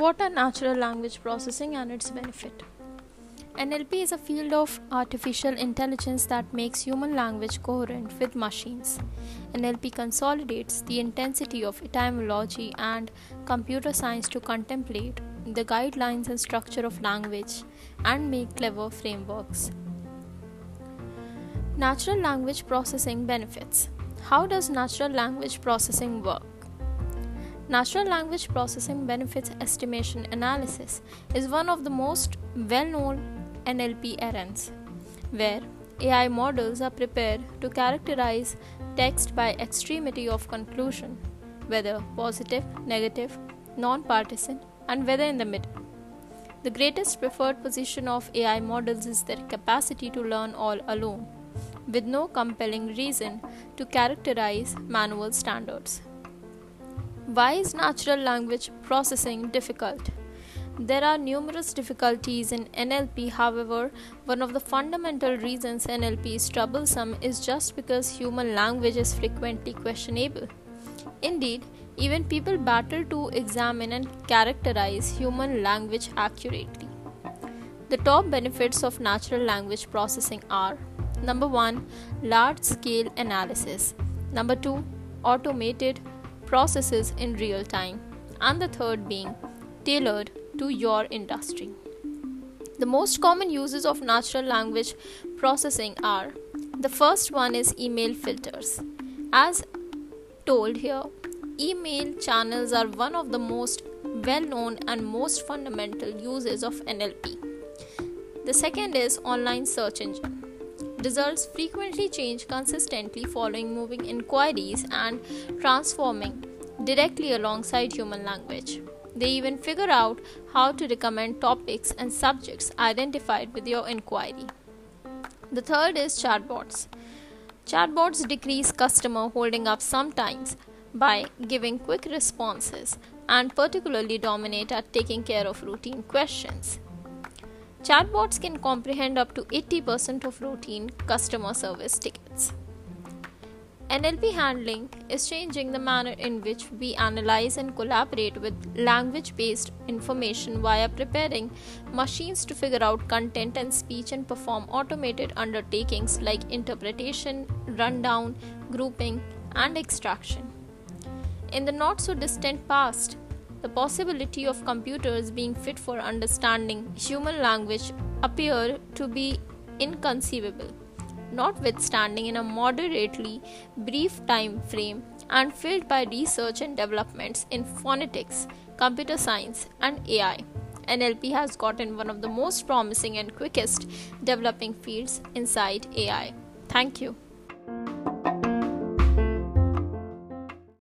What are natural language processing and its benefit? NLP is a field of artificial intelligence that makes human language coherent with machines. NLP consolidates the intensity of etymology and computer science to contemplate the guidelines and structure of language and make clever frameworks. Natural language processing benefits. How does natural language processing work? Natural language processing benefits estimation analysis is one of the most well known NLP errands, where AI models are prepared to characterize text by extremity of conclusion, whether positive, negative, non partisan, and whether in the middle. The greatest preferred position of AI models is their capacity to learn all alone, with no compelling reason to characterize manual standards. Why is natural language processing difficult? There are numerous difficulties in NLP, however, one of the fundamental reasons NLP is troublesome is just because human language is frequently questionable. Indeed, even people battle to examine and characterize human language accurately. The top benefits of natural language processing are number 1 large scale analysis number 2 automated processes in real time, and the third being tailored to your industry. The most common uses of natural language processing are the first one is email filters. As told here, email channels are one of the most well known and most fundamental uses of NLP. The second is online search engine. Results frequently change consistently following moving inquiries and transforming directly alongside human language. They even figure out how to recommend topics and subjects identified with your inquiry. The third is chatbots. Chatbots decrease customer holding up sometimes by giving quick responses and particularly dominate at taking care of routine questions. Chatbots can comprehend up to 80% of routine customer service tickets. NLP handling is changing the manner in which we analyze and collaborate with language based information via preparing machines to figure out content and speech and perform automated undertakings like interpretation, rundown, grouping, and extraction. In the not so distant past, the possibility of computers being fit for understanding human language appear to be inconceivable, notwithstanding in a moderately brief time frame and filled by research and developments in phonetics, computer science, and AI. NLP has gotten one of the most promising and quickest developing fields inside AI. Thank you.